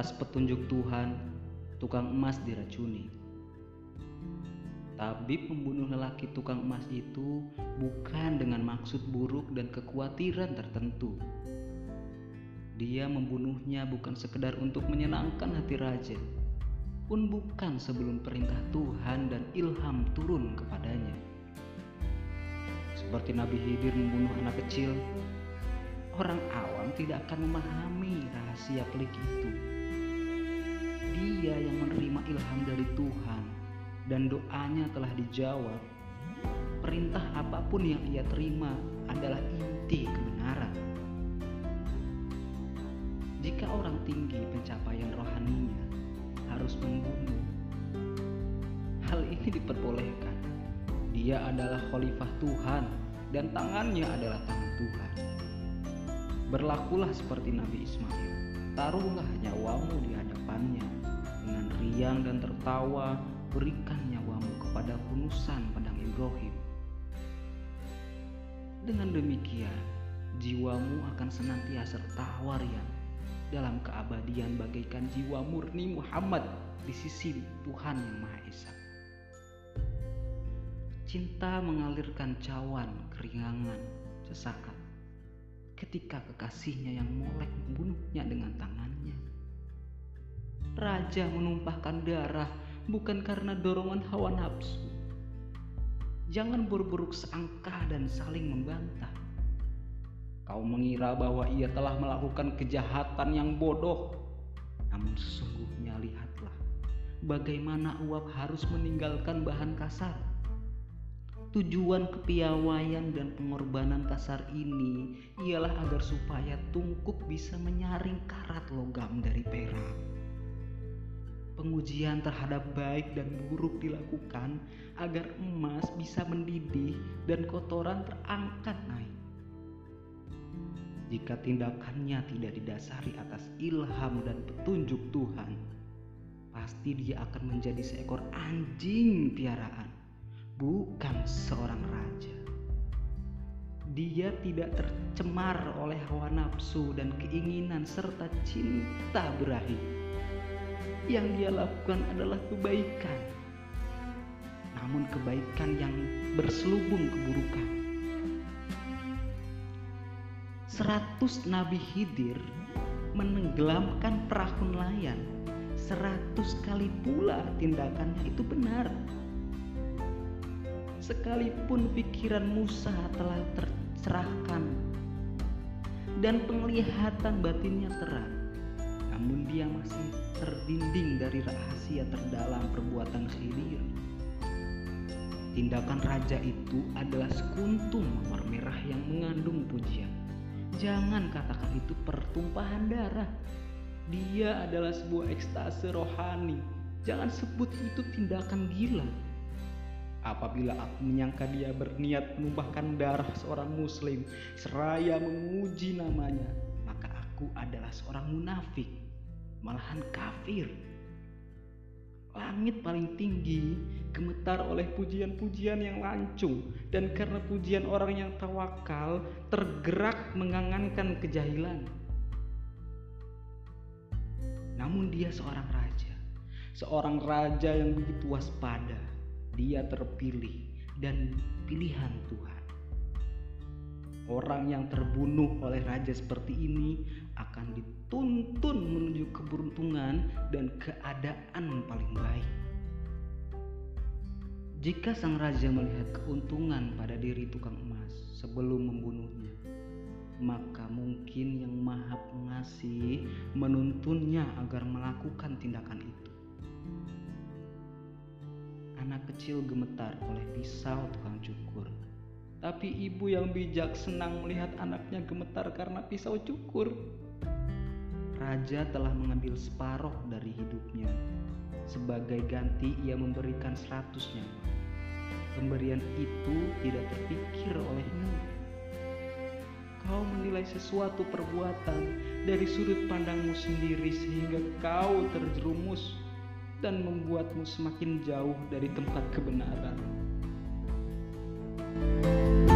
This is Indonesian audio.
Atas petunjuk Tuhan, tukang emas diracuni. Tabib membunuh lelaki tukang emas itu bukan dengan maksud buruk dan kekhawatiran tertentu. Dia membunuhnya bukan sekedar untuk menyenangkan hati raja, pun bukan sebelum perintah Tuhan dan ilham turun kepadanya. Seperti Nabi Hidir membunuh anak kecil, orang awam tidak akan memahami rahasia pelik itu. Dia yang menerima ilham dari Tuhan dan doanya telah dijawab. Perintah apa pun yang ia terima adalah inti kebenaran. Jika orang tinggi pencapaian rohaninya harus membunuh, hal ini diperbolehkan. Dia adalah khalifah Tuhan dan tangannya adalah tangan Tuhan. Berlakulah seperti Nabi Ismail. Taruhlah nyawamu di hadapannya. Dengan riang dan tertawa, berikan nyawamu kepada hunusan padang Ibrahim. Dengan demikian, jiwamu akan senantiasa tertawa riang dalam keabadian bagaikan jiwa murni Muhammad di sisi Tuhan Yang Maha Esa. Cinta mengalirkan cawan keringangan sesaat ketika kekasihnya yang molek membunuhnya Raja menumpahkan darah bukan karena dorongan hawa nafsu. Jangan buruk-buruk sangka dan saling membantah. Kau mengira bahwa ia telah melakukan kejahatan yang bodoh. Namun sesungguhnya lihatlah bagaimana uap harus meninggalkan bahan kasar Tujuan kepiawaian dan pengorbanan kasar ini ialah agar supaya tungkuk bisa menyaring karat logam dari perak. Pengujian terhadap baik dan buruk dilakukan agar emas bisa mendidih dan kotoran terangkat naik. Jika tindakannya tidak didasari atas ilham dan petunjuk Tuhan, pasti dia akan menjadi seekor anjing piaraan bukan seorang raja. Dia tidak tercemar oleh hawa nafsu dan keinginan serta cinta berahi. Yang dia lakukan adalah kebaikan. Namun kebaikan yang berselubung keburukan. Seratus Nabi Hidir menenggelamkan perahu nelayan. Seratus kali pula tindakannya itu benar sekalipun pikiran Musa telah tercerahkan dan penglihatan batinnya terang, namun dia masih terdinding dari rahasia terdalam perbuatan Khidir. Tindakan raja itu adalah sekuntum mawar merah yang mengandung pujian. Jangan katakan itu pertumpahan darah. Dia adalah sebuah ekstase rohani. Jangan sebut itu tindakan gila. Apabila aku menyangka dia berniat menumpahkan darah seorang muslim seraya menguji namanya, maka aku adalah seorang munafik, malahan kafir. Langit paling tinggi gemetar oleh pujian-pujian yang lancung dan karena pujian orang yang tawakal tergerak mengangankan kejahilan. Namun dia seorang raja, seorang raja yang begitu waspada dia terpilih dan pilihan Tuhan. Orang yang terbunuh oleh raja seperti ini akan dituntun menuju keberuntungan dan keadaan paling baik. Jika sang raja melihat keuntungan pada diri tukang emas sebelum membunuhnya, maka mungkin yang maha pengasih menuntunnya agar melakukan tindakan itu anak kecil gemetar oleh pisau tukang cukur. Tapi ibu yang bijak senang melihat anaknya gemetar karena pisau cukur. Raja telah mengambil separuh dari hidupnya. Sebagai ganti ia memberikan seratusnya. Pemberian itu tidak terpikir olehmu. Kau menilai sesuatu perbuatan dari sudut pandangmu sendiri sehingga kau terjerumus dan membuatmu semakin jauh dari tempat kebenaran. you